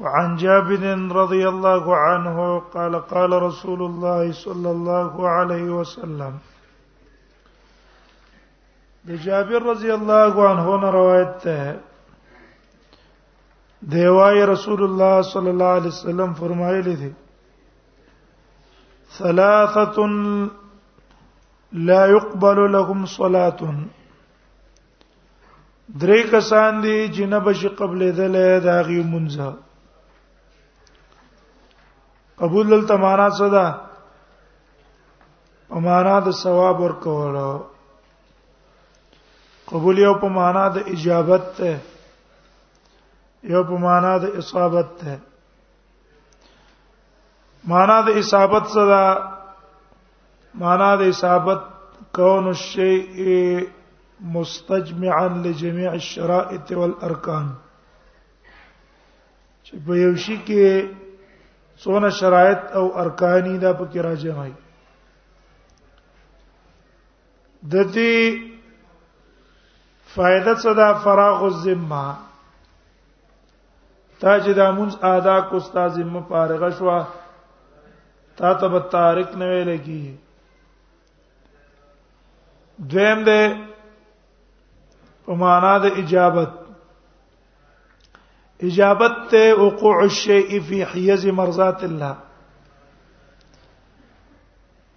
وعن جابر رضي الله عنه قال قال رسول الله صلى الله عليه وسلم د جابر رضی الله عنه نه روایت ده دیوای رسول الله صلی الله علیه وسلم فرمایلی دي ثلاثه لا يقبل لهم صلاه درې کسان دي چې نه بشي قبل دل دا غي منځه قبول دل تمانا صدا په معنا د ثواب ورکول قبول یو په معنا د اجابت ته یو په معنا د اصابت ته معنا د اصابت صدا معنا د اصابت کون الشیء مستجمعا لجميع الشرائط والارکان چې په یو شي کې څونه شرایط او ارکانی دا پکې راځي نه د دې فائدہ صدا فراغ الذمه تا چې دا مونږ ادا کو استاد م فارغ شو تا ته به تارک نه ویل کی دویم ده په معنا د اجابت اجابت ته وقوع الشيء في حيز مرضات الله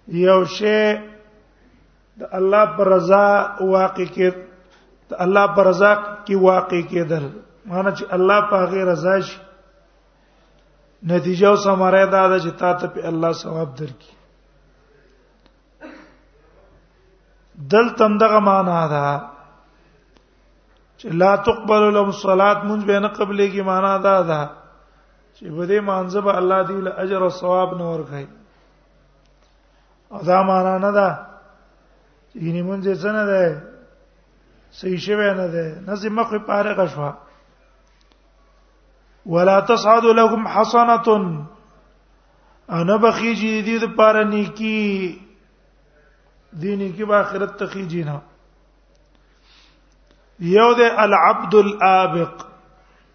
یو شی د الله پر رضا واقع کې د الله پر رضا کې واقع کېدل معنی چې الله په غیر رضا شي نتیجه او ثمره دا ده چې تا ته په الله ثواب درکړي دل تم دغه معنا ده چې لا تقبل لهم صلات مونږ به نه قبلې کې معنا ده ده چې په دې مانځه به الله دی له اجر او ثواب نور کوي او دا معنا نه ده یعنی مونږ یې څنګه ده صحیح شوی نه ده نزي مخ په پاره غشوا ولا تصعد لهم حسنه انا بخیجی دې د پاره نیکی دینی کی با آخرت تخیجی نه یو د العبد الابق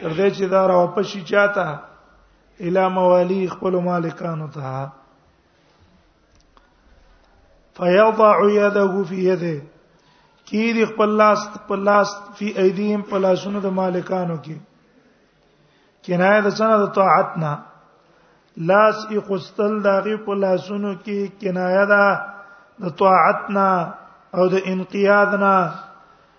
تر دې چې دا را واپس شي چاته اله موالی خپل مالکانو ته فيضع يده في يده کی دی خپل لاس خپل لاس فی ایدیهم په لاسونو د مالکانو کې کنایه د سنه د طاعت نه لاس ای خستل داغه په لاسونو کې کنایه ده د طاعت نه او د انقیاد نه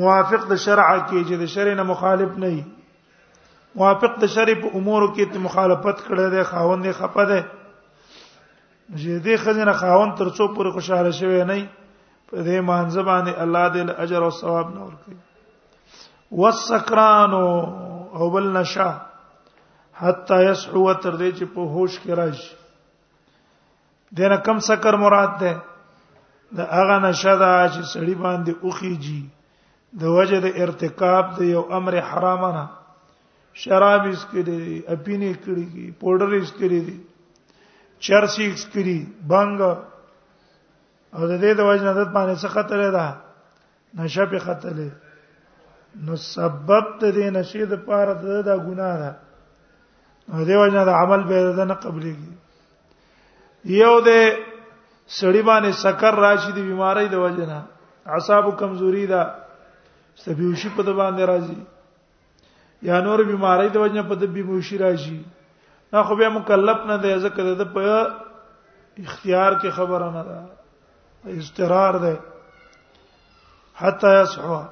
موافق د شرع کې چې د شرع نه مخالف نه وي موافق د شرع په امور کې ته مخالفت کړی دی خاوند یې خپه دی چې دې خزینه خاوند تر څو پورې خوشاله شوی نه په دې مانځ باندې الله دې اجر او ثواب نور کوي والسکران او بل نشا حتا يسحو تر دې چې په هوش کې راشي دنه کم سکر مراد ده د هغه نشه ده چې سړی باندې اوخیږي د وجه د ارتکاب د یو امر حرام نه شراب اس کړي اپینه کړي پودر اس کړي چرسی اس کړي بنګ او د دې د وجه نه د باندې څه خطر ده نشه په قتل نو سبب د دې نشې د پاره د دا ګناه ده نو دیو جنا د عمل به ده نه قبليږي یو د سړی باندې سکر راشي د بیماری د وجنه اعصاب کمزوري ده سبيوشي په د باندې راځي یا نور بیماری د وجنه په د بیموشي راځي نه خو به مکلف نه دی ځکه د په اختیار کې خبره نه ده استقرار ده حتا یصحوا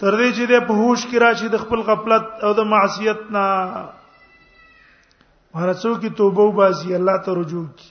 تر دې چې د په هوش کې راشي د خپل غفلت او د معصیت نه ورڅو کې توبه وباسي الله ته رجوع کی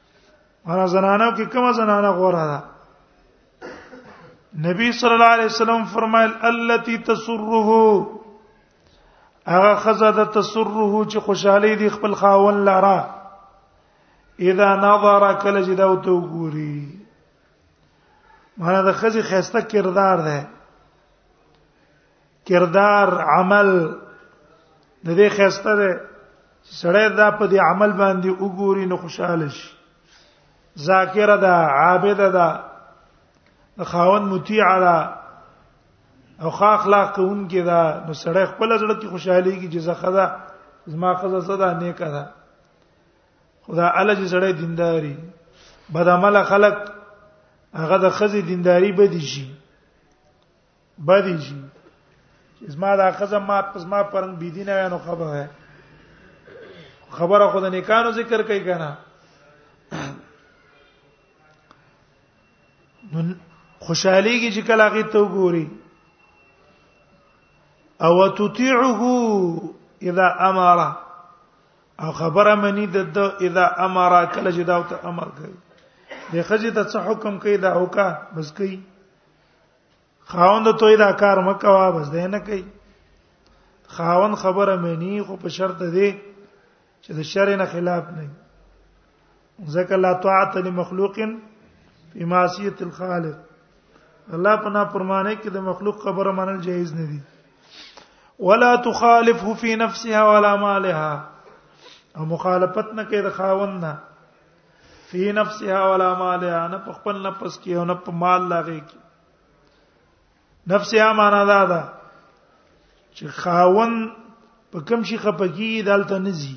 ورا زنانو کې کومه زنانه غوړه ده نبی صلی الله علیه وسلم فرمایل التي تسره هغه خزه د تسره چې خوشحالي دي خپل خاون لاره اذا نظر کله چې دا وته وګوري مانا د خزه خسته کردار ده کردار عمل د دې خسته ده سړی دا په دې عمل باندې وګوري نو خوشاله شي ذاکر ده عابد ده خاون مطیع ده او ښه اخلاق کوونکی ده نو سړی خپل ځړ کې خوشحالي کې جزا خدا زما خزه صدا نیک ده خدا الله چې سړی دینداری بد عمل خلق هغه د خزي دینداری بدی شي بدی شي زما دا خزه ما پس ما پرنګ بی دینه وینو خبره خبره خود نه کانو ذکر کوي کنه نو خوشاليږي چې کله هغه ته وګوري او تطيعه اذا امر او خبره مني د اذا امر کله چې دا ته امر کوي د خځې ته څه حکم کوي دا هوکا بس کوي خاوند ته دا کار مکوا بس ده نه کوي خاوند خبره مې نه خو په شرط دی چې د شر نه خلاف نه ذکر لا طاعت لمخلوق فی معصیت الخالق الله پنا پرمانه کې د مخلوق خبره منل جایز نه دي ولا تخالفه فی نفسها ولا مالها او مخالفت نه کوي د خاوند نه فی نفسها ولا مالها نه په خپل نفس کې او نه په مال لاغې کې نفسها معنا دا ده چې خاون په کوم شي خپګي دالته نزي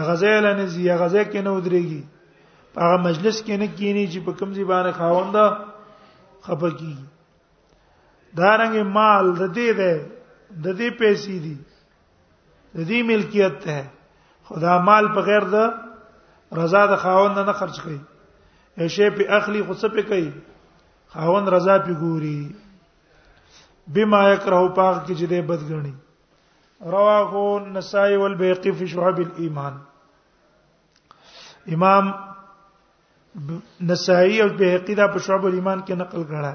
هغه ځای له نزي هغه ځای کې نه ودرېږي هغه مجلس کې نه کینی چې په کوم ځای باندې خاوند خپګي دارنګ مال د دې ده د دې پیسې دي د دې ملکیت ته خدا مال په غیر د رضا د خاوند نه خرج کړي یو شی په اخلي خو څه په کوي خاوند رضا په ګوري بما یکره پاک کې چې دې بدګنی رواه النسائی والبیقی فی شعب الايمان امام نسائی او بهقی دا په شعب الايمان کې نقل کړه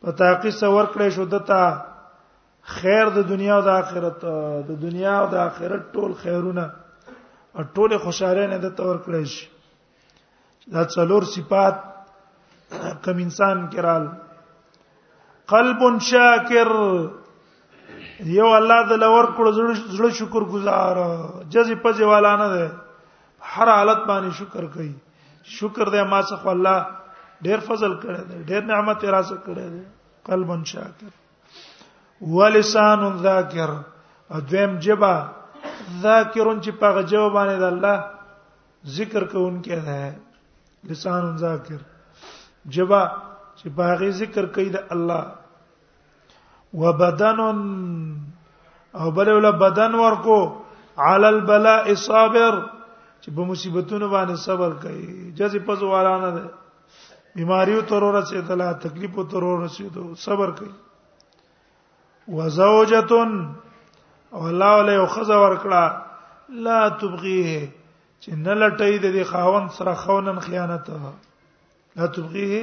په تاقی څور کړې شو دتا خیر د دنیا او د آخرت د دنیا او د آخرت ټول خیرونه او ټول خوشاله نه د تور کړی شي دا څلور صفات کم انسان کرال قلب شاکر یو الله د لور کړو زړه شکر گزار جزې پځې والا نه ده هر حالت باندې شکر کوي شکر دې ما څخه الله ډېر فضل کړی دی ډېر نعمت را څخه کړی دی قلب شاکر ولسان ذاکر ادم جبا ذاکرون چې په غجو باندې د الله ذکر کوونکی دی لسان ذاکر جبا چې په هغه ذکر کوي د الله وبدن او بل ول بدن ورکو علی البلاء صابر چې په مصیبتونو باندې صبر کوي جزې په زوالانه ده بیماریو تر ورسېدله تکلیفو تر ورسېدو صبر کوي وزوجتن او الله ولې یو خزه ورکړه لا تبغیه چې نه لټي د خاون سره خونن خیانت لا تبغیه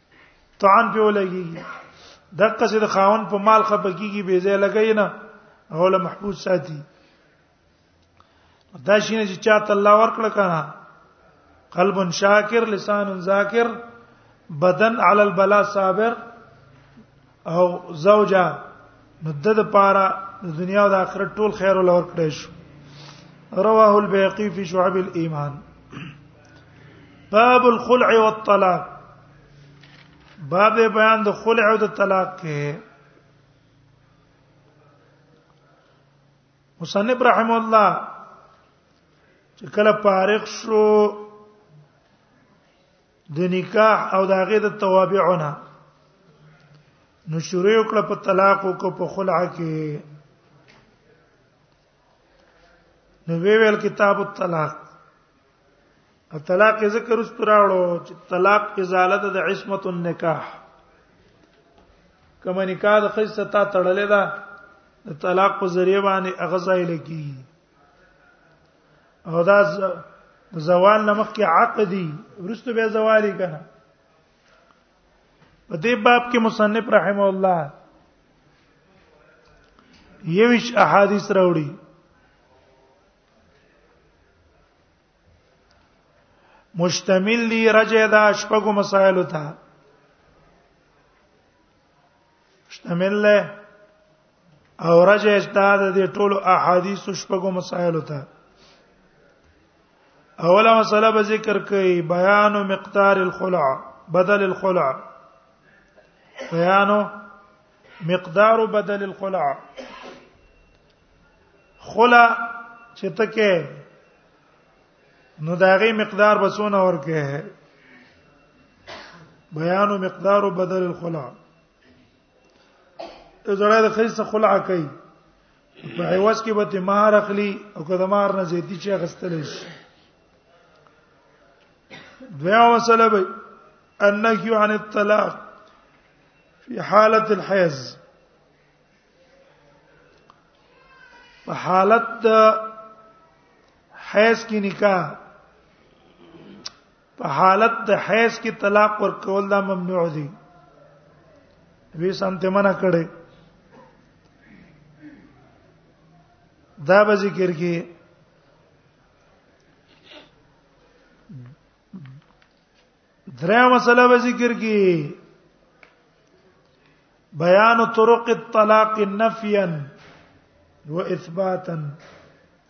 طعن په ولګي دغه څه د خاون په مال خپکیږي به ځای لګی نه هوله محفوظ ساتي دا شینه چې چاته الله ورکړه کنه قلب شاکر لسان ذاکر بدن علی البلا صابر او زوجا نو د د پاره د دنیا او د آخرت ټول خیر ول ور کړی شو رواه البيهقي في شعب الايمان باب الخلع والطلاق باب بیان د خلع او د طلاق کې مصنف رحم الله چې کله فارغ شو د نکاح او د هغه د توابعونه نو شروع کړه په طلاق او کو په خلع کې نو ویل کتاب الطلاق الطلاق ذکر است راوړو چې طلاق ازاله د عصمت النکاح کما نکاح د خصه تا تړلې ده د طلاق په ذریعہ باندې اغزای لګي او دا زوال نمخ کې عقدي ورستو به زوالي کنه په دې باب کې مصنف رحم الله یوش احادیث راوړي مشتمل دی رجه دا شپږو مسائل ته مشتمل له او رجع دا د ټولو احادیث شپږو مسائلو ته اوله مسله به ذکر کوي بیان مقدار الخلع بدل الخلع بیان مقدار بدل الخلع خلع چې تکه نو داغه مقدار بسونه ورکه بیان او مقدار او بدل الخلع زړه د خیسه خلع کوي په عوض کې به مہر اخلي او کله مہر نه زیاتی چې غستل شي دویا مسله به النهي عن الطلاق في حاله الحيض په حالت حیض کې نکاح په حالت د حیض کې طلاق ورکول دا ممنوع دي وی سمته منع کړي دا به ذکر کې دریا مسله به ذکر کې بیان طرق الطلاق نفیا و اثباتا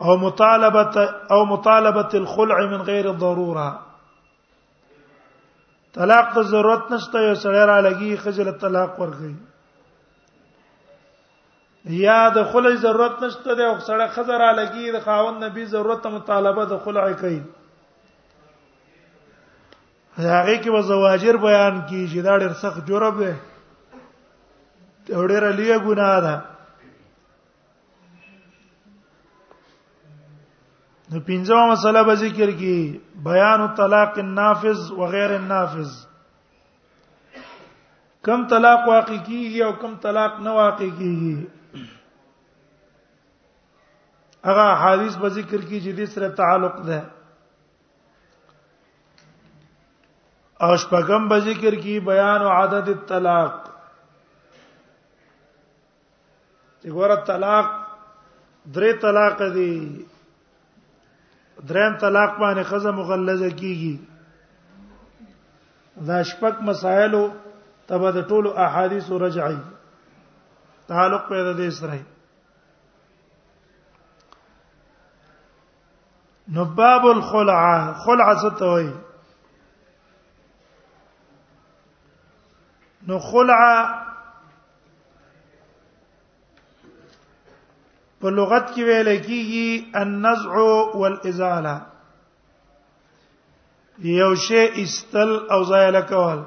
او مطالبه او مطالبه الخلع من غیر الضروره طلاق ته ضرورت نشته یو سړی را لګي خجل طلاق ورغی یا د خلع ضرورت نشته دی او سړی خزر را لګي د خاوند نبی ضرورت مطالبه د خلع کوي هغه کې به زواجر بیان کی چې دا ډېر سخت جرم دی ډېر لوی ګناه ده نو پنځمه مسله به ذکر کی بیان طلاق النافذ و غیر النافذ کم طلاق واقع کیږي او کم طلاق نه واقع کیږي هغه حدیث به ذکر کی چې د سره تعلق ده او شپږم به ذکر کی بیان عدد الطلاق ګوره طلاق درې طلاق دي درېم طلاق باندې خزه مغلظه کیږي دا شپک مسائل تبه د ټولو احادیث رجعي تعلق پیدا دي سره نو باب الخلع خلع ستوي نو خلع په لغت کې ویل کیږي النزع والازاله یو شی استل او زایل کول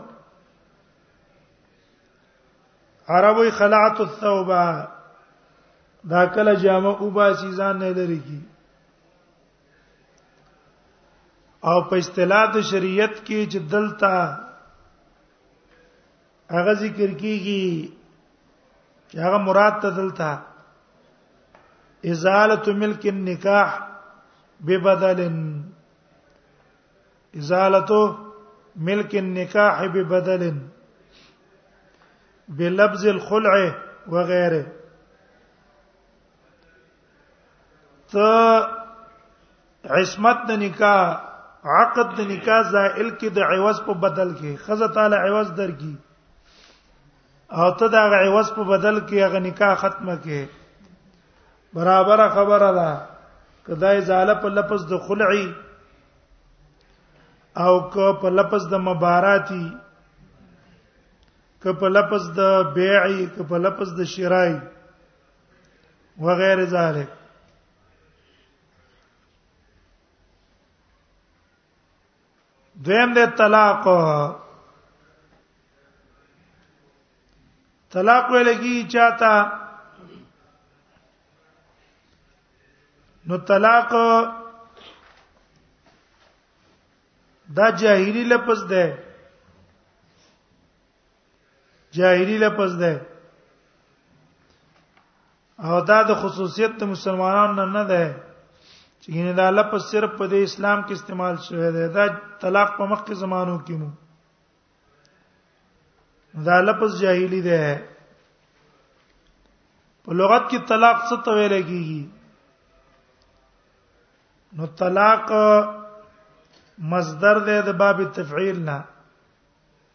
عربی خلعت الثوبه دا کله جامه او باسي ځان نه لري کی او په اصطلاح د شریعت کې چې دلته هغه ذکر کیږي چې هغه مراد ته دلته ازاله ملک النکاح ببدل ازاله ملک النکاح ببدل بلفظ الخلع وغيره ته عصمت د نکاح عقد د نکاح زائل کې د عوض په بدل کې خزه تعالی عوض درکې او ته دا عوض په بدل کې هغه نکاح ختمه کې برابر خبره ده کدا ازاله په لفظ د خلعي او که په لفظ د مباراتی که په لفظ د بیعي که په لفظ د شرای وغیر ذالک دویم د طلاق طلاق ویل کی چاته نو طلاق دا جاهلی لفظ ده جاهلی لفظ ده او دا د خصوصیت د مسلمانانو نه نه ده چې ګینه دا لفظ صرف په اسلام کې استعمال شوی دی دا طلاق په مخکې زمانو کې مو دا لفظ جاهلی ده په لغت کې طلاق څه ته ویل کیږي نو طلاق مصدر ده د باب تفعیل نه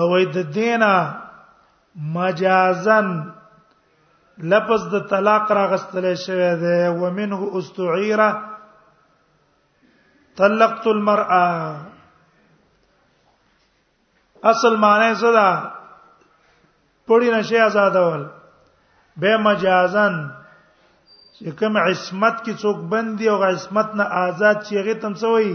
او د دینا مجازن لفظ د طلاق راغستل شوی دی ومنه استعير طلقت المرأه اصل معنی څه ده پړی نشه آزادول به مجازن چې کوم عصمت کې څوک بندي او عصمت نه آزاد چې غي تم سوی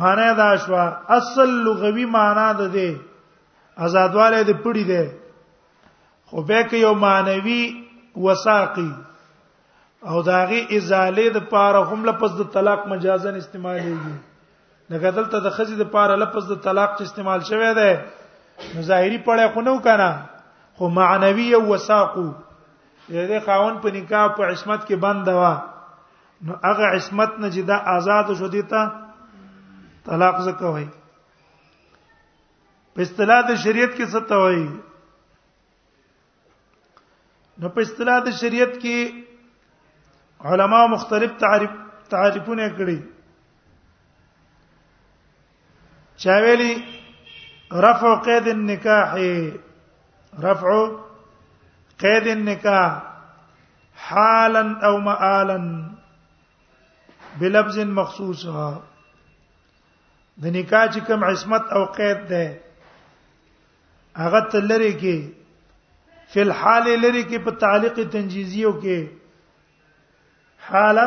معنا دا شو اصل لغوي معنا ده دې آزادواله دې پړی ده خو به کې یو معنوي وساقي او داغي ازاله د پاره هم لپس د طلاق مجازن استعمالېږي لکه دلته د خزې د پاره لپس د طلاق استعمال شوی دی نو ظاهري پړې خو نو کنه خو معنوي او وساقو دې خاون په نکاح په عصمت کې بند وا نو هغه عصمت نه چې دا آزاد شو دي ته طلاق زکه وای په اصطلاح د شریعت کې څه ته وای نو په اصطلاح د شریعت کې علما مختلف تعریف تعریفونه کړی چا ویلي رفع قید النکاح رفع قید النکاح حالا او مآلا بلفظ مخصوص د نکاح چې کوم عصمت او قید ده هغه تلری کې فل حال لری کې په تعلق تنجیزیو کې حالا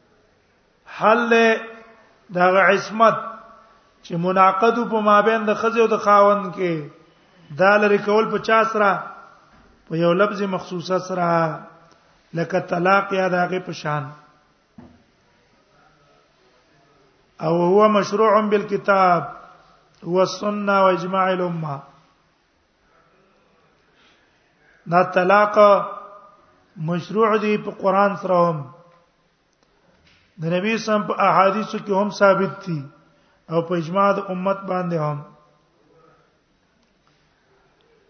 حل دا عصمت چې مناقض په مابین د خزه او د خاوند کې دا لري کول په چا سره په یو لفظ مخصوصه سره لکه طلاق یا داغه په شان او هو مشروع بالکتاب والسنه واجماع الامه دا طلاق مشروع دی په قران سره هم د نبی سم په احادیثو کې هم ثابت دي او په اجماع د امت باندې هم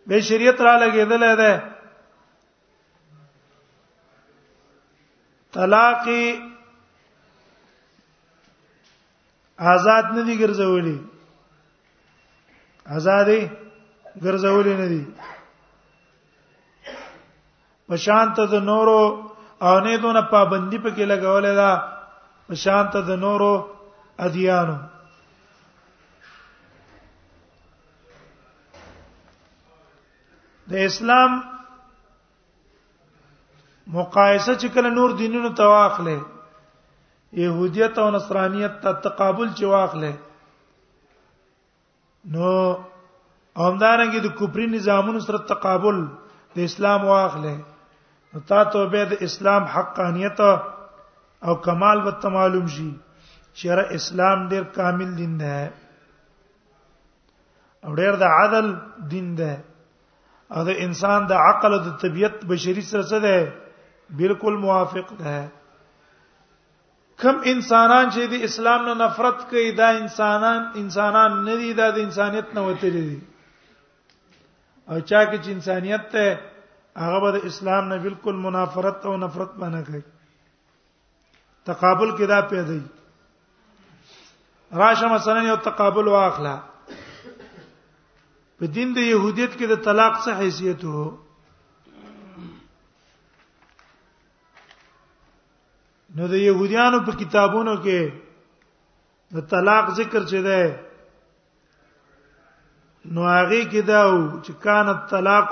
به شریعت را لګیدل ده طلاق آزاد نه دي ګرځولي آزادې ګرځولې نه دي په شانت د نورو او نه دونه پابندي پکې لګولې ده په شانت د نورو ادیانو د اسلام مقایسه چې کله نور دینونو ته واخلې يهودیت او نصرانیت ته تقابل چې واخلې نو همدارنګ د کوپری نظامونو سره تقابل د اسلام واخلې نو تا ته به د اسلام حقانیت او کمال و معلوم شي چې را اسلام ډیر کامل دین دی او ډیر د عدل دین دی او د انسان د عقل او د طبيعت بشري سره څه ده بالکل موافق ده کم انسانان چې د اسلام نه نفرت کوي دا انسانان انسانان نه دي دا د انسانيت نه وته دي او چا کې چې انسانيت ته هغه به د اسلام نه بالکل منافرت او نفرت باندې کوي تقابل کې دا پیدا دی راشه مثلا یو تقابل واخلا په دین د يهودیت کې د طلاق څه حیثیت وو نو د يهوديانو په کتابونو کې د طلاق ذکر چي ده نو هغه کې دا و چې کان الطلاق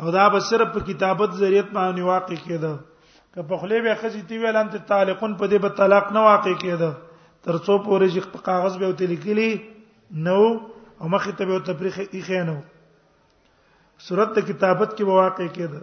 او دا به صرف په کتابت ذریعت باندې واقع کېده که په خله به خزي تی ویل انت طالقون په دې به طلاق نه واقع کېده تر څو پورې چې په کاغذ به وته لیکلي نو او مخ ته به تفریخ یې خینو صورت د کتابت کې واقع کېده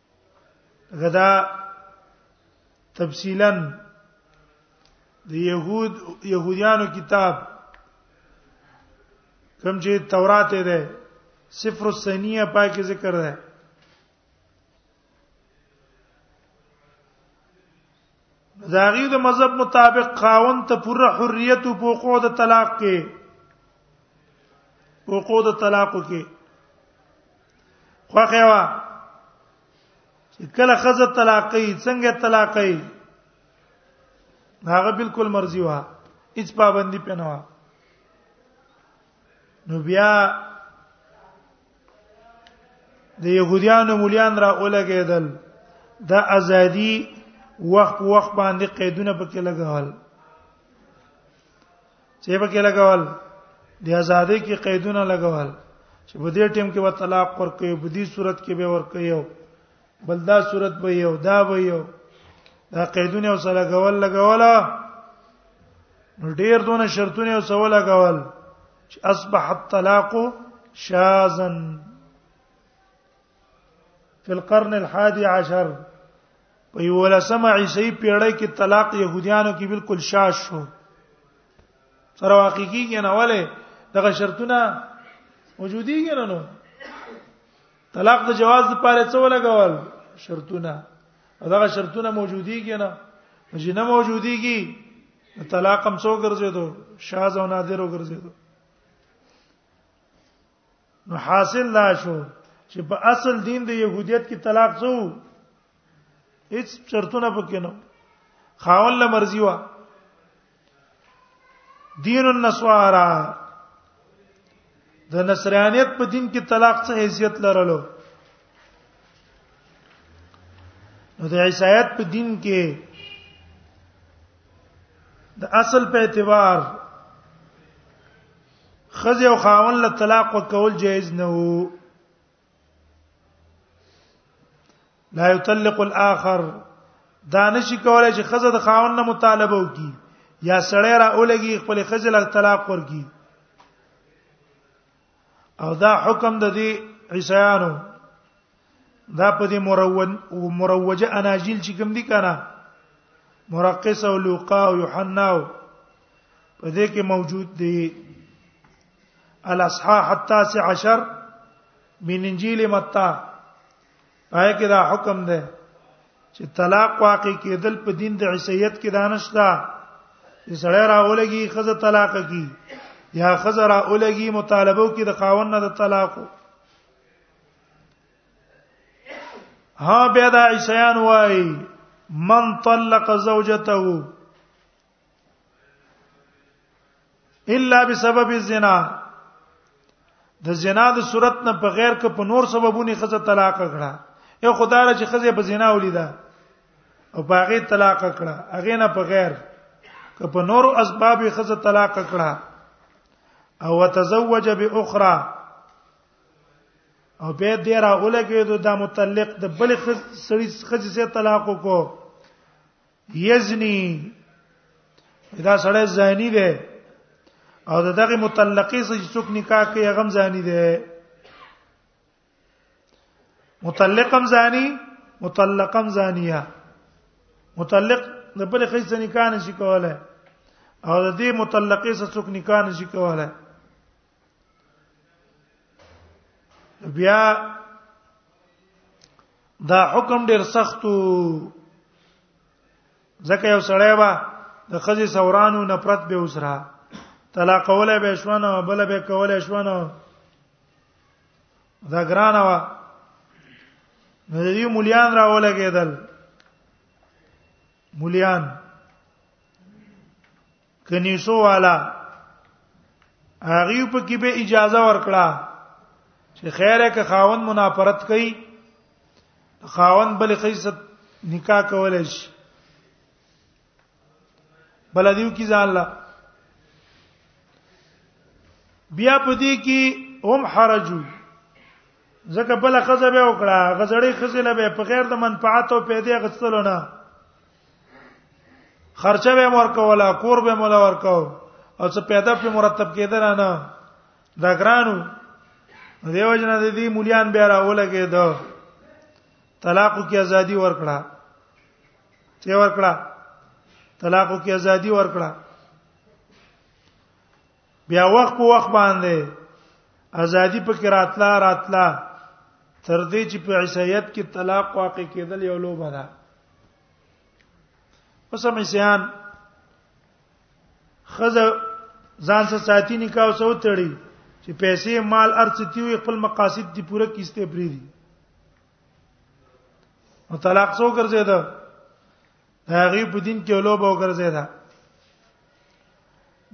غدا تفصیلا د يهود يهوديانو کتاب کوم چې تورات ده صفر السنیه پاکه ذکر ده دا غي د مذهب مطابق خاون ته پوره حریت او حقوق د طلاق کې حقوق د طلاق کې خوخه وا چې کله خزه طلاقې څنګه طلاقې هغه بالکل مرضی وا هیڅ پابندی پنه وا نو بیا د يهوديانو مليان را اولګېدل د ازادي وخت وخت باندې قیدونه پکې لګول چې پکې لګول د ازادي کې قیدونه لګول چې په دې ټیم کې و طلاق ورکوي په دې صورت کې به ورکوي بل دا صورت به یو دا به یو دا قیدونه او سره غول لګولا نو ډیر دونه شرطونه او سوال لګول چې اصبح الطلاق شاذا فی القرن الحادي عشر په ولسمه عیسی پیړۍ کې طلاق يهوديانو کې بالکل شاش شو سره واقع کیږي نه وله دغه شرطونه موجودي نه نو طلاق د جواز لپاره څه ولګول شرطونه دغه شرطونه موجودي نه چې نه موجوديږي طلاق هم څو ګرځیدو شاز او نادر وګرځیدو نو حاصل لا شو چې په اصل دین د يهودیت کې طلاق څو هیڅ شرطونه پکې نه خاون له مرزي وا دین النصارى د نصرانیت په دین کې طلاق څه حیثیت لرلو نو د عیسایت په دین کې د اصل په اعتبار خزه او خاون له طلاق وکول جایز نه وو لا یطلق الاخر دا نشي کولای چې خزه د خاوند نه مطالبه وکي یا سړی را اولګي خپل خزه له طلاق ورکي او دا حکم د دې عیسایانو دا په دې مروج مروجه اناجیل چې کوم دي کنه مرقس او لوقا او یوحنا په دې کې موجود دي الاصحاح التاسع عشر من انجیل متا پای کې دا حکم ده چې طلاق واقع کېدل په دین د عیسیت کې دانش ده چې سړی راولږي خزه طلاق کی یا خزه راولږي مطالبه کې د خاوند نه د طلاق ها بیا دا عیسیان وای من طلق زوجته الا بسبب الزنا د زنا د صورت نه په غیر ک په نور سببونی خزه طلاق کړه یو خدای چې خزه په زنا ولیدا او په هغه طلاق کړه هغه نه په غیر ک په نور اسباب خزه طلاق کړه او وتزوج باخرى او به دې را ولګېدو د متعلق د بل سړي خځې سره طلاق وکړو یزنی دا سړی زانی دی او دغه متلقې سره څوک نکاح کوي هغه زانی دی متلقم زانی متلقم زانیه متلق د بل خیسه نکاح نشي کولای او د دې متلقې سره څوک نکاح نشي کولای بیا دا حکم ډیر سختو ځکه یو سړی با د خزي سورانو نفرت به وسره طلاق ولا به شونه بل به کوله شونه دا ګرانه وا نو دې مليان را ولګېدل مليان کنيسو والا هغه په کې به اجازه ورکړه چې خیره که خاون منافرت کوي خاون بل خیست نکاح کولای شي بل دیو کی ځان لا بیا په دې کې هم حرجو ځکه بل خزه به وکړه غزړې خزه له په غیر د منفعت او پیدا غستلو نه خرچه به مور کولا کور به مولا ور کو او څه پیدا په مرتب کېدل نه دا ګرانو دیو جن د دې مولیان بیا راولګې دو طلاق کی ازادي ورکړه چې ورکړه طلاق کی ازادي ورکړه بیا وخت په وخت باندې ازادي په کې راتلا راتلا تر دې چې په عیسایت کې طلاق واقع کېدل یو لوبه ده اوس هم عیسیان خزه ځان سره ساتي نکاح سو تړي چې پیسې مال ارڅتي وي خپل مقاصد دي پوره کیسته پری دي او طلاق سو ګرځي دا دا غي په دین کې لوب او ګرځي دا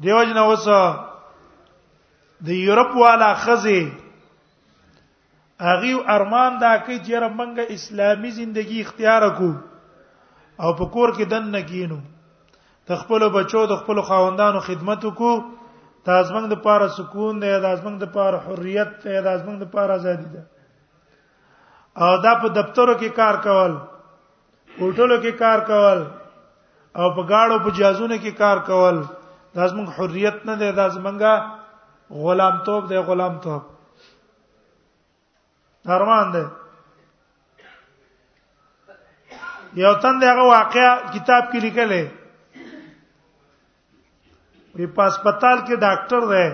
دیو جن اوس د یورپ والا خزه اغي ارمان دا کوي چې رمنګ اسلامي زندگی اختیار کو او په کور کې دن نه کینو د خپل بچو د خپل خاوندانو خدمت کو د ازمنګ د پاره سکون دی د ازمنګ د پاره حریت دی د ازمنګ د پاره ازادي ده او دا په دفترو کې کار کول هوټلو کې کار کول او په گاړو په جهازونو کې کار کول دا زموږ حریت نه دی دا زمونږ غلام توپ دی غلام توپ درمان دی یو تن دغه واقعا کتاب کې لیکل دی وی په هسپتال کې ډاکټر دی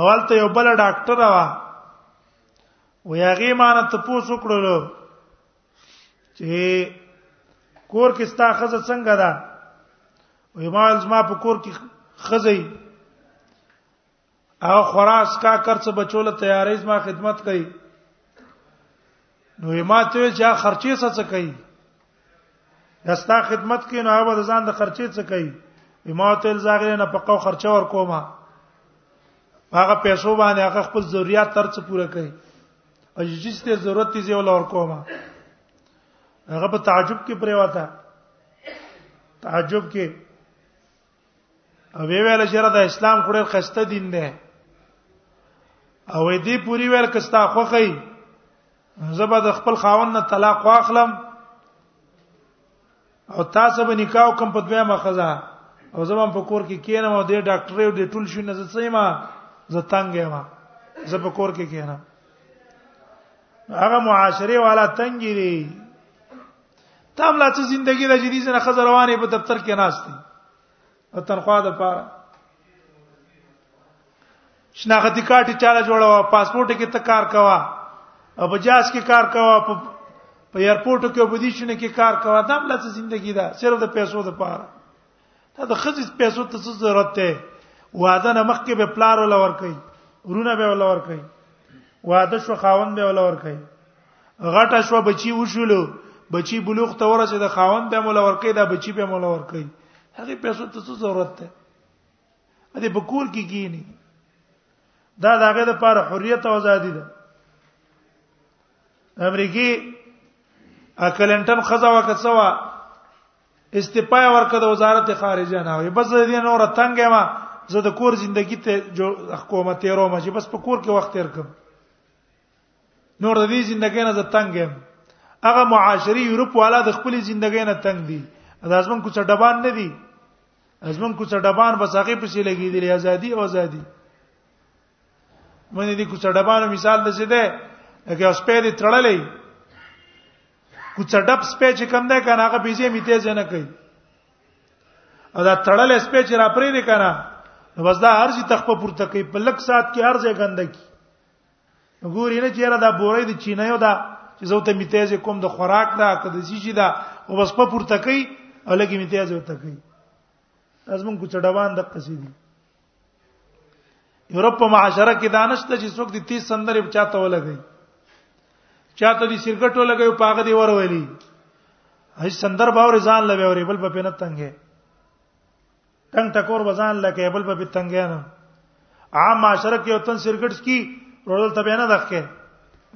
اول ته یو بل ډاکټر وا و یاغي مان ته پوسو کړلو چې کور کې ستا خزه څنګه ده وې ما زما په کور کې خزه او خراس کا کرڅ بچول تیارې زما خدمت کوي نو ما ته چې خرچې څه څه کوي دستا خدمت کې نو هغه د ځان د خرچې څه کوي ما ته الزاغره نه پقاو خرچه ور کومه هغه پیسو باندې هغه خپل ضرورت ترڅ پوره کوي او چې څه ضرورت دي زه ولور کومه هغه په تعجب کې پریواته تعجب کې او وی ویل چې دا اسلام خو ډېر خسته دین دی او دې پوری ویل کستا خوخی زبا د خپل خاون نه طلاق واخلم او تاسو به نکاح کوم په دوه مخزه او زما په کور کې کینم او د ډاکټر او د ټول شي نه زڅېما زه تنګ یم زه په کور کې کینم هغه معاشره والا تنګی دی تام لا څه ژوندۍ د جدي سره خزر روانه په دفتر کې ناشتي او تنخواه د پاره شناختی کارت چاله جوړوا پاسپورت کې ته کار کوا او بجاج کې کار کوا په ایرپورټ کې بودیشن کې کار کوا دا بل څه ژوندۍ ده صرف د پیسو د پاره دا د خزې پیسو ته څه ضرورت دی واده نه مخکې به پلار ولا ور کوي ورونه به ولا ور کوي واده شو خاوند به ولا ور کوي غټه شو بچي وشولو بچي بلوغ ته ورسه د خاوند به مولا ور کوي دا بچي به مولا ور کوي هغه پیسو ته څه ضرورت ده ا دې بکول کې کینی دا داګه د پاره حریت او ازادي ده امریکای اکلنټن خزا وکړه استعفا ورکړه د وزارت خارجه نه وي بس دې نور تنګه ما زه د کور ژوندۍ ته جو حکومت تیرو ما چې بس په کور کې وخت تیر کوم نور د دې ژوندۍ نه زه تنګم هغه معاشري یورپ والا د خپل ژوندۍ نه تنګ دي دا ځمن کوڅه ډبان نه دي ځمن کوڅه ډبان بس هغه پسې لګیدلې ازادي او ازادي باندې دي کوڅه ډبانو مثال د څه ده لکه اوس په دې تړلې کوڅه ډب سپې چې کم ده کنه هغه بيزي می تیز نه کوي او دا تړلې سپې چې را پرې دي کنه نو بس دا هر ځي تخپ پورته کوي په لک سات کې هر ځای ګندګي وګوري نه چیرې دا بورې د چینه یو دا چې زه ته می تیز کوم د خوراک دا کده سي چې دا او بس په پورته کوي او لګي می تیز وته کوي لازم کوڅه ډبان د قصې دي یورپ په معاشره کې دانشته چې څوک د 30 سندرې چاته ولګي چاته دي سرکټو لګي او پاغه دی ور ویلي هیڅ سندر باور ځان لوي او بل په پینه تنګه تنگ ټکور وزن لکه بل په تنګه نه عام معاشره کې وطن سرکټس کی رول ته بیان دخکه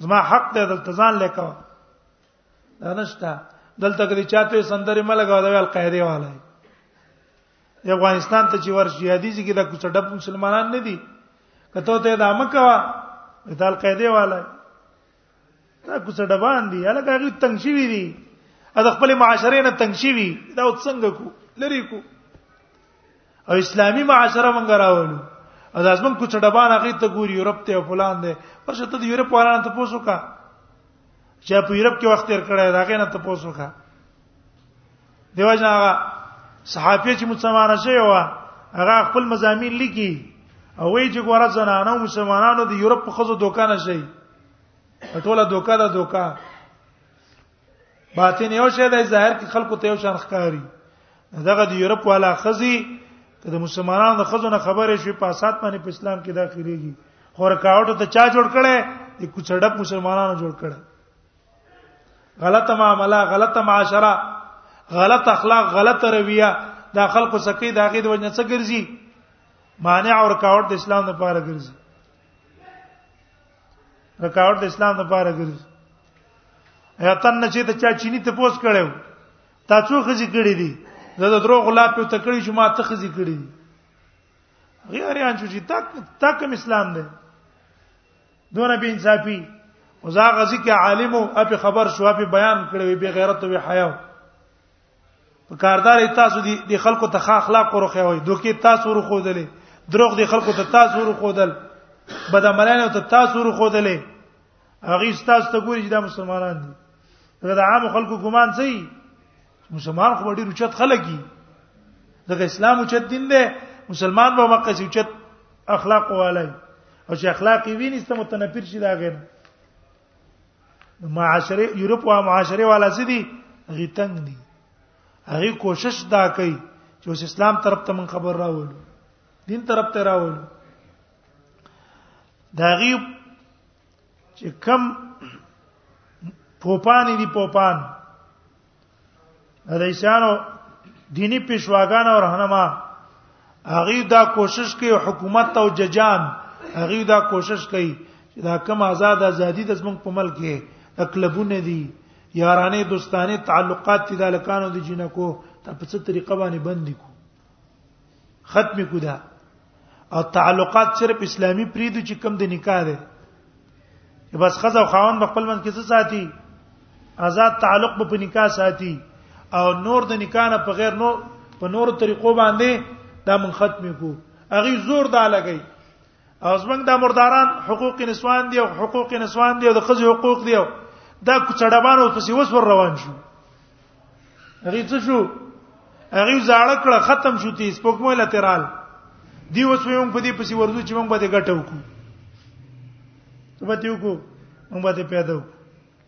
زما حق دی دلته ځان لیکو دا نشته دلته کې چاته سندرې ملګا دا القاعده والے د افغانستان ته چې ورشي حدیث کې دا کوڅه ډب مسلمانان نه دي کته ته دا مکوا د القاعده والا دا کوڅه ډبان دي هلکه هغه تنگ شي وي دي دا خپل معاشره نه تنگ شي وي دا څنګه کو لری کو او اسلامی معاشره مونږ راولو او دا زمون کوڅه ډبان هغه ته ګوري یورپ ته فلان دي ورشه ته د یورپ واران ته پوسو کا چې په یورپ کې وخت تیر کړی دا غینه ته پوسو کا دیو جنا صحافیه چې مسلمانانه شوی و هغه خپل مزامین لیکي او وی چې ګوره زنانو مسلمانانو د یورپ په خزو دوکان شي ټوله دوکا ده دوکا باطن یو شی دی ظاهر کې خلکو ته یو شان ښکاری دغه د یورپ والا خزي که د مسلمانانو د خزو نه خبرې شي په اساس باندې په اسلام کې داخليږي خو رکاوټ ته چا جوړ کړي د کوڅړډپ مسلمانانو جوړ کړي غلط معاملہ غلط معاشره غلط اخلاق غلط رویه دا خلکو سکی دا غي د وجنه څه ګرځي مانع او رکاوټ د اسلام لپاره ګرځي رکاوټ د اسلام لپاره ګرځي ایتن نه چې ته چا چینی ته پوس کړو تا څو خزي کړی دي زه د دروغ لا په تکړی چې ما ته خزي کړی دي غیر ان چې تک تک اسلام دی دونه به انصافي او زا غزي کې عالم او په خبر شو په بیان کړي به غیرت او حیا په کاردار تاسو دي د خلکو ته خا اخلاق ورخه وي دوکي تاسو ورخه دلې دروغ دي خلکو ته تاسو ورخه دل بدعملانه ته تاسو ورخه دلې هغه تاسو ته ګوري چې دا مسلمانان دي دا عام خلکو ګمان صحیح مسلمان خو ډیر چت خلګي دغه اسلام او چت دین دی مسلمان به مکه چې چت اخلاق والای او چې اخلاق یې ویني ستمه تنفیر شي دا غیر معاشره یورپ او معاشره والا څه دي غیتنګ دي هغه کوشش دا کوي چې اوس اسلام طرف ته من خبر راول دین طرف ته راول دا غي چې کم پوپان دي پوپان د ایسانو دینی پیشواګان او رهنما هغه دا کوشش کوي حکومت او ججان هغه دا کوشش کوي چې دا کم آزاد ازادي د زمونږ په ملک کې اکلبونه دي یارانه دوستانه تعلقات دي د لکانو د جنکو ته په څه طریقه باندې بند کو ختم کو دا او تعلقات صرف اسلامي پریدو چې کم د نکاح ده چې بس خزه او خاون په خپل منځ کې څه ساتي آزاد تعلق په نکاح ساتي او نور د نکاح نه په غیر نور په نور طریقو باندې دا من ختم کو اغي زور دا لګي او زمنګ د مرداران حقوق نسوان دی او حقوق نسوان دی او د خځې حقوق دی دا کوچړبان او پسې وسور روان شو هغه څه شو هغه زاړه کړه ختم شو تی سپوږمۍ لترال دی اوس موږ په دې پسې ورځو چې موږ به دې ګټو کو ته به دې وکړو موږ به دې پیدا وکړو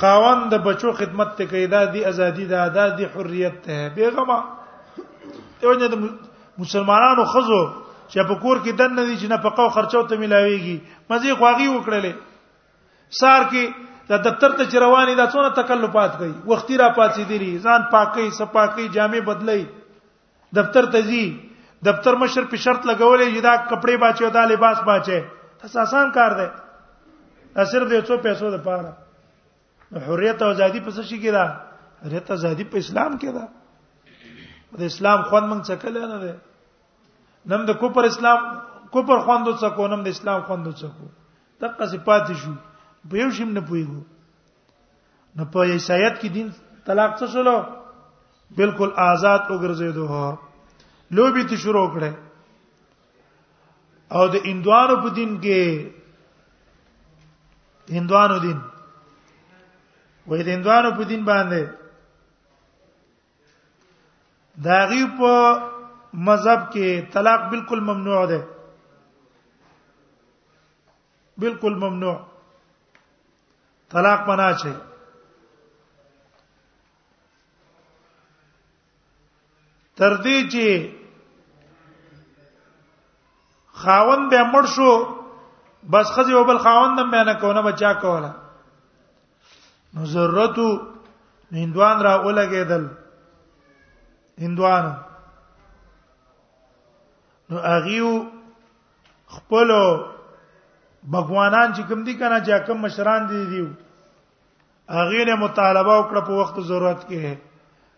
خاوند د بچو خدمت ته کوي دا دی ازادي ده دا دی حریت ته بیغما یو نه د مسلمانانو خزو چې په کور کې دن نه دي چې نه په قو خرچو ته ملاويږي مزه خواږي وکړلې سار کې د دفتر ته چرواني دا څونه تکلفات کوي وختي را پاتې دي ځان پاکي صفاکي جامې بدلي دفتر ته ځي دفتر مشر په شرط لګولې چې دا کپڑے باچي او دا لباس باچي تاسو آسان کار دی دا صرف د څو پیسو لپاره حریت او ازادي په څه شي کې ده حریت او ازادي په اسلام کې ده د اسلام خوان موږ څه کله نه ده نم د کوپر اسلام کوپر خوان دوڅ کو نم د اسلام خوان دوڅ کو دغه صفات شو په یو شیم نه پویګو نو په عیسایت کې دین طلاق څه شول بالکل آزاد وګرځیدو لوبي ته شروع کړه او د اندوانو په دین کې هندوانو دین وې د هندوانو په دین باندې دا غي په مذهب کې طلاق بالکل ممنوع ده بالکل ممنوع طلاق پنا چي تر دې چې خاوند به مړ شو بس خځه یو بل خاوند هم بیان کونه بچا کوله نو ضرورتو هندوان را اولګېدل هندوان نو اغیو خپل بګوانان چې کوم دي کنه چې کوم مشران دي دي هغه نه مطالبه وکړه په وخت ضرورت کې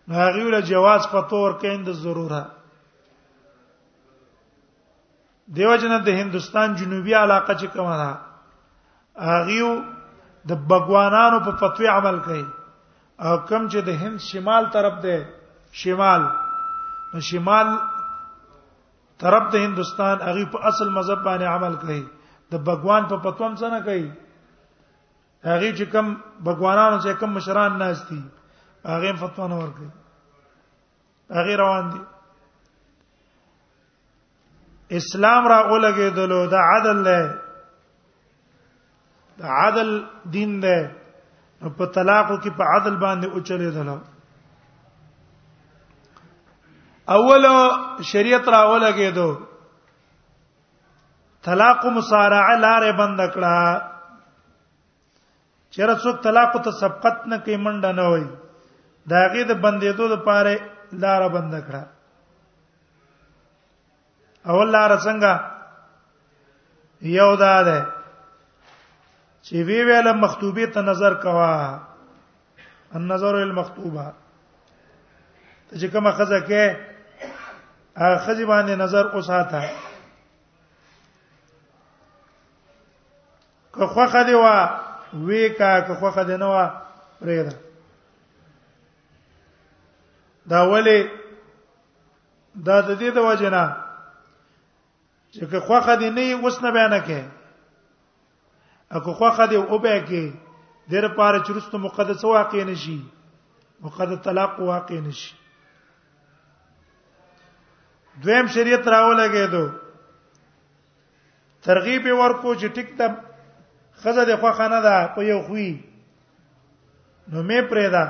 نو هغه ول جواز فتور کین د ضروره دیو جن د هندستان جنوبي علاقه چې کومه ده هغه د بګوانانو په فتوی عمل کوي او کم چې د هند شمال طرف ده شمال نو شمال طرف ته هندستان هغه په اصل مذهب باندې عمل کوي د بګوان په پتوم څه نه کوي هغه چې کم بګوانانو چې کم مشران ناس دي هغه فتوا نه ورکړي هغه روان دي اسلام را اولګې دلو د عدل له عدل دین ده نو په طلاق کې په عدل باندې او چلے دل اول شریعت را ولګې دو طلاق مصارعه لارې بند کړه چیرې څوک طلاق ته سبقت نه کوي منډه نه وای دا غي د بندیدو لپاره لار بند کړه اول لار څنګه یو دا ده چې وی ویل مخطوبه ته نظر کوا النظر المخطوبه ته چې کومه خزه کې هغه خزه باندې نظر اوساته که خوخه دی وا وی کا که خوخه دی نه وا پرېدا دا ولی دا د دې د وجنه چې که خوخه دې نه اوس نه بیان کې اګه خوخه دې او به کې دیر پاره چرست مقدس واقع نشي مقدس طلاق واقع نشي دویم شریعت راولګې دو ترغیب ورکو چې ټیک ته خزه د خوخه نه ده په یو خوې نو مې پرې ده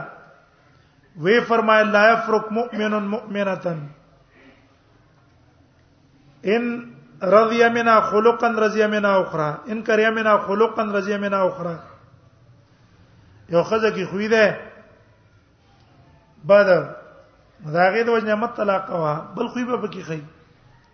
وی فرمایل لا یفرق مؤمن مؤمنه ان رضی منا خلقا رضی منا اخرى ان کری منا خلقا رضی منا اخرى یو خزه کی خوې ده بعد مداغه د وجنه مت طلاق وا بل خوې به پکې خي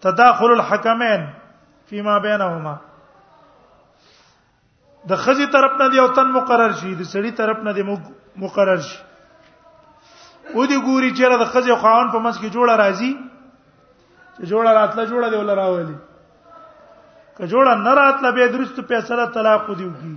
تداخل الحكمين فيما بينهما د خزي طرف نه دی او تن مقرر شي د سړي طرف نه دی مقرر شي او دی ګوري چې د خزي او خاون په منځ کې جوړه راځي چې جوړه راتله جوړه دی ولراولي که جوړه نه راتله به درست فیصله طلاق دیږي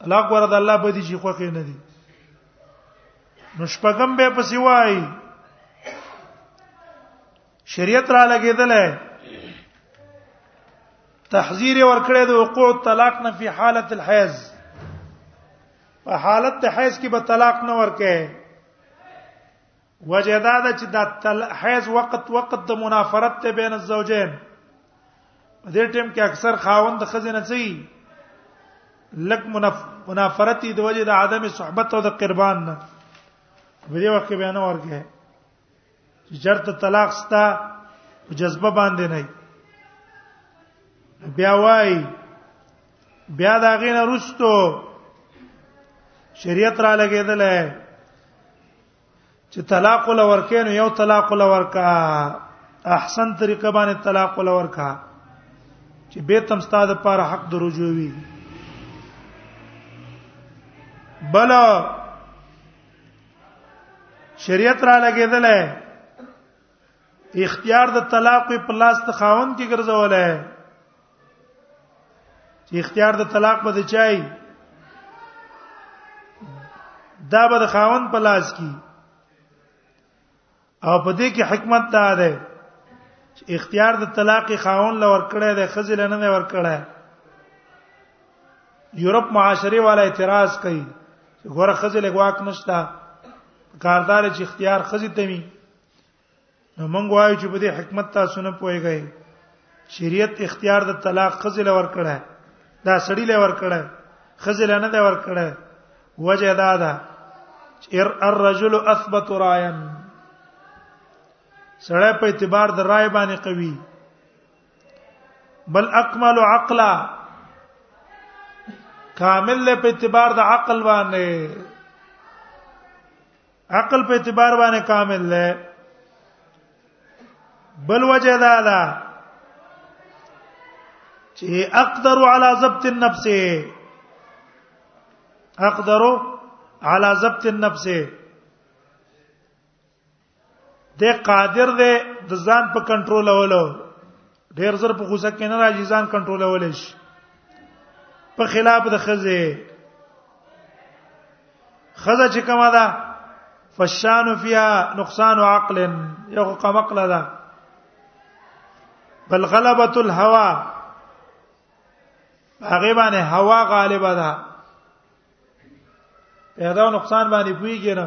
طلاق ورته الله به دي چې خوخه نه دي نو شپږم به پسې وای شریعت را لګیدل تحذير ورکړی د وقوع طلاق نه په حالت الحیض په حالت حیض کې به طلاق نه ورکه وجه دا ده چې دا تل حیز وخت وخت د منافرت ته بین الزوجین په دې ټیم کې اکثر خاوند د خزینه سي لک منافرت دی وجه د عدم صحبت او د قربان نه په دې وخت کې بیان ورکه چې چرته طلاق ستا جذبه باندې نه بیا وای بیا دا غینه رستو شریعت را لګیدل چې طلاق ول ورکې نو یو طلاق ول ورکا احسن طریقه باندې طلاق ول ورکا چې به تم ستاده پر حق درجو وي بل شریعت را لګیدلې اختیار د طلاق په لاس ته خاون کې ګرځولای چې اختیار د طلاق به چای دا به د خاون په لاس کې او په دې کې حکمت دا ده چې اختیار د طلاق خاون لور کړه د خزل نه نه ور کړه یورپ معاشري والا اعتراض کوي ګوره خزل واک نشتا کاردار چې اختیار خزي تمي نو موږ وایو چې په دې حکمت تاسو نه پوهیږئ شریعت اختیار د طلاق خزل ور کړه دا سړی لور کړه خزل نه دا ور کړه وجه دا ده ار الرجل اثبت رايا سړی په اعتبار د رائے باندې قوي بل اکمل عقلا کامل له په اعتبار د عقل باندې عقل په اعتبار باندې کامل دی بل وجه دا ده چې اقدر على ضبط النفس اقدر على ضبط النفس د قادر دی د ځان په کنټرول اولو ډیر زر په غوسه کې نه راځي ځان کنټرولول شي په خلاف د خزه خزه چې کومه ده فشان فيها نقصان عقل یو قمقل ده بل غلبۃ الهوا هغه باندې هوا غالبه ده پیدا نقصان باندې پویږي نه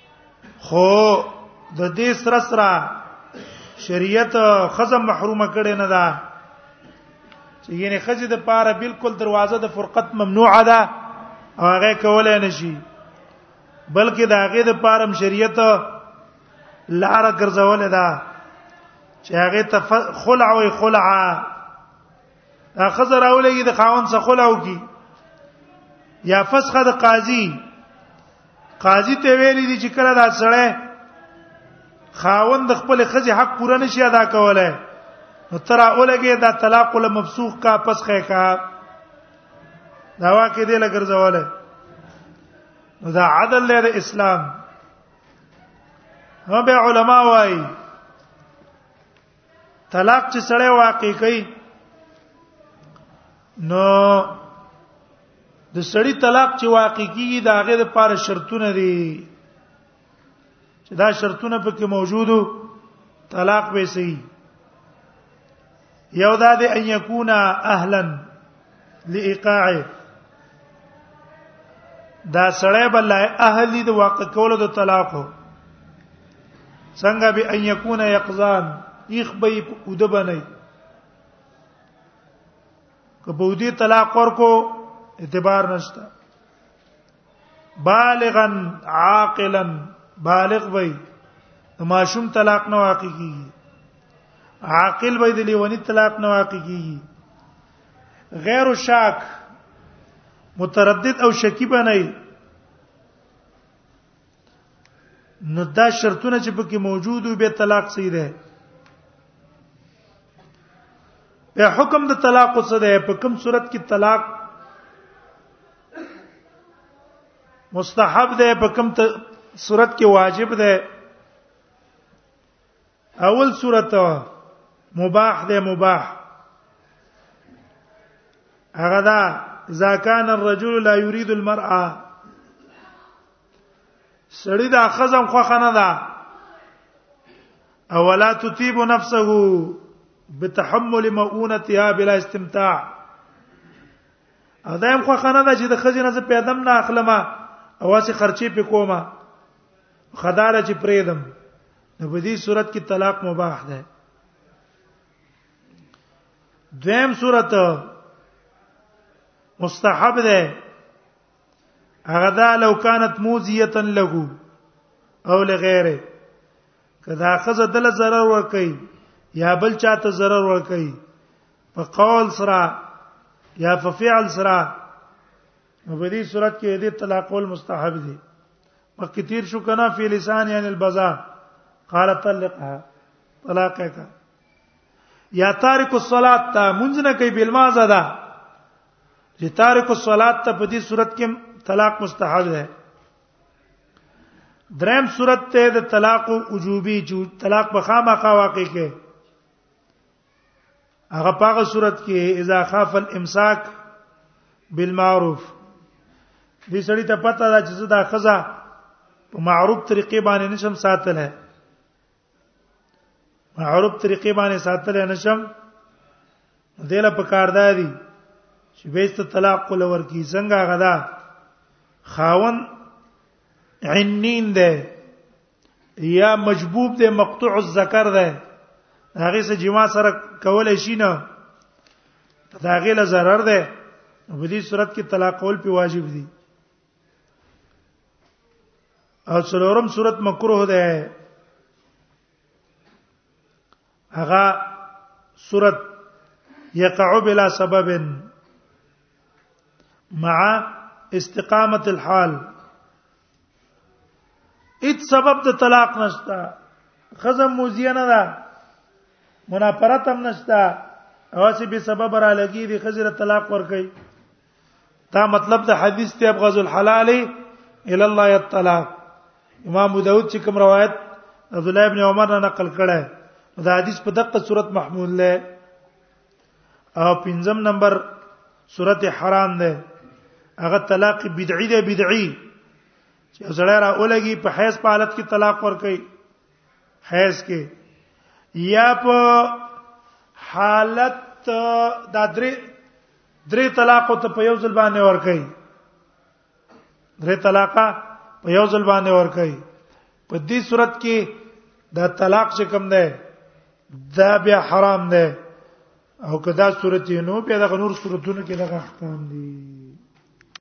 خو د دې سره سره شریعت خزه محرومه کړي نه ده چې یعنی خزه د پاره بالکل دروازه د فرقت ممنوعه ده او هغه کولای نشي بلکې د هغه د پاره شریعت لار ګرځول ده چې هغه ته خلع او خلع اخذ راولېږي د خاون څخه خلاو کی یا فسخه د قاضي قاضي ته ویلي دي چې کله دا سړی خاون د خپل خزي حق پوره نشي ادا کولای نو ترا اولګه دا طلاق له مفسوخ کا پسخه کا دا واکه دی لګرځوله نو دا عدل لري اسلام هم به علما وایي طلاق چې سړی واقع کوي نو د سړی طلاق چې واقع کیږي دا هغه د پاره شرطونه دي چې دا شرطونه پکې موجودو طلاق به سي یو دا د ان یکونا اهلا لإيقاعه دا سړی بل اهلی د واقع کولو د طلاق څنګه به ان یکون یقظان یخ به اود بنئ کبودی طلاق ورکو اعتبار نشته بالغا عاقلا بالغ وای ماشوم طلاق نه واقع کیږي عاقل وای د لیونی طلاق نه واقع کیږي غیر شاک متردد او شکی بنئ نو دا شرطونه چې پکې موجود وي به طلاق صحیح ده په حکم د طلاق څه ده په کوم صورت کې طلاق مستحب ده په کوم صورت کې واجب ده اول صورت مباح ده مباح هغه دا اذا كان الرجل لا يريد المرأه سړی دا خزم خو خنه ده اولا تطيب نفسه بتحمل مؤونتها بلا استمتاع اذا هم خو خنه ده چې د خزینه ز پیدم نه اخلمه او واسه خرچې په کومه خداله چې پریدم نو په دې صورت کې طلاق مباح ده دویم صورت مستحب ده هغه دا لو كانت موزيه له او لغيره کدا خزه دل zarar ور کوي یا بل چاته zarar ور کوي په قول سره یا په فعل سره نو په دې صورت کې دې طلاق ول مستحب دي مکه تیر شو کنه فی لسان یعنی البزا قال طلقها طلاق کا یا تارک الصلات تا مونږ نه کوي بل ما زده چې تارک الصلات ته په دې صورت کې طلاق مستحب ده دریم صورت ته د طلاق وجوبي چې طلاق بخامه کا واقع کې هغه پاغه صورت کې اذا خاف الامساک بالمعروف دې سړی ته پته ده چې دا خزه په معروف طریقې باندې نشم ساتل ہے معروف طریقې باندې ساتل نشم دله په کار دی چې بیست طلاق کول ورکی څنګه غدا خاون عنین ده یا مجبوب دی مقطوع الذکر دی هغه سره جما سره کولای شي نه دا غیله zarar دی په دې صورت کې طلاق ول په واجب دي او څلورم صورت مکروه ده هغه صورت يقع بلا سبب مع استقامه الحال هیڅ سبب د طلاق نشته خزم موزیه نه ده منافرت هم نشته او چې به سبب را لګي د خزر طلاق ور کوي دا مطلب د حدیث ته ابغض الحلال الى الله الطلاق امام ابو داود چې کوم روایت عبد الله ابن عمر نه نقل کړه دا حدیث په دقه صورت محمول له او پنځم نمبر سورته حرام ده هغه طلاق بدعي ده بدعي چې زړه را اولګي په حیز په حالت کې طلاق ورکړي حیز کې یا په حالت دا درې درې طلاق ته په یو ځل باندې ورکړي درې طلاقه په یو ځل باندې ور کوي په دې صورت کې دا طلاق چې کوم دی دا بیا حرام دی او کدا صورت نو بیا د نور صورتونو کې دغه احکام دي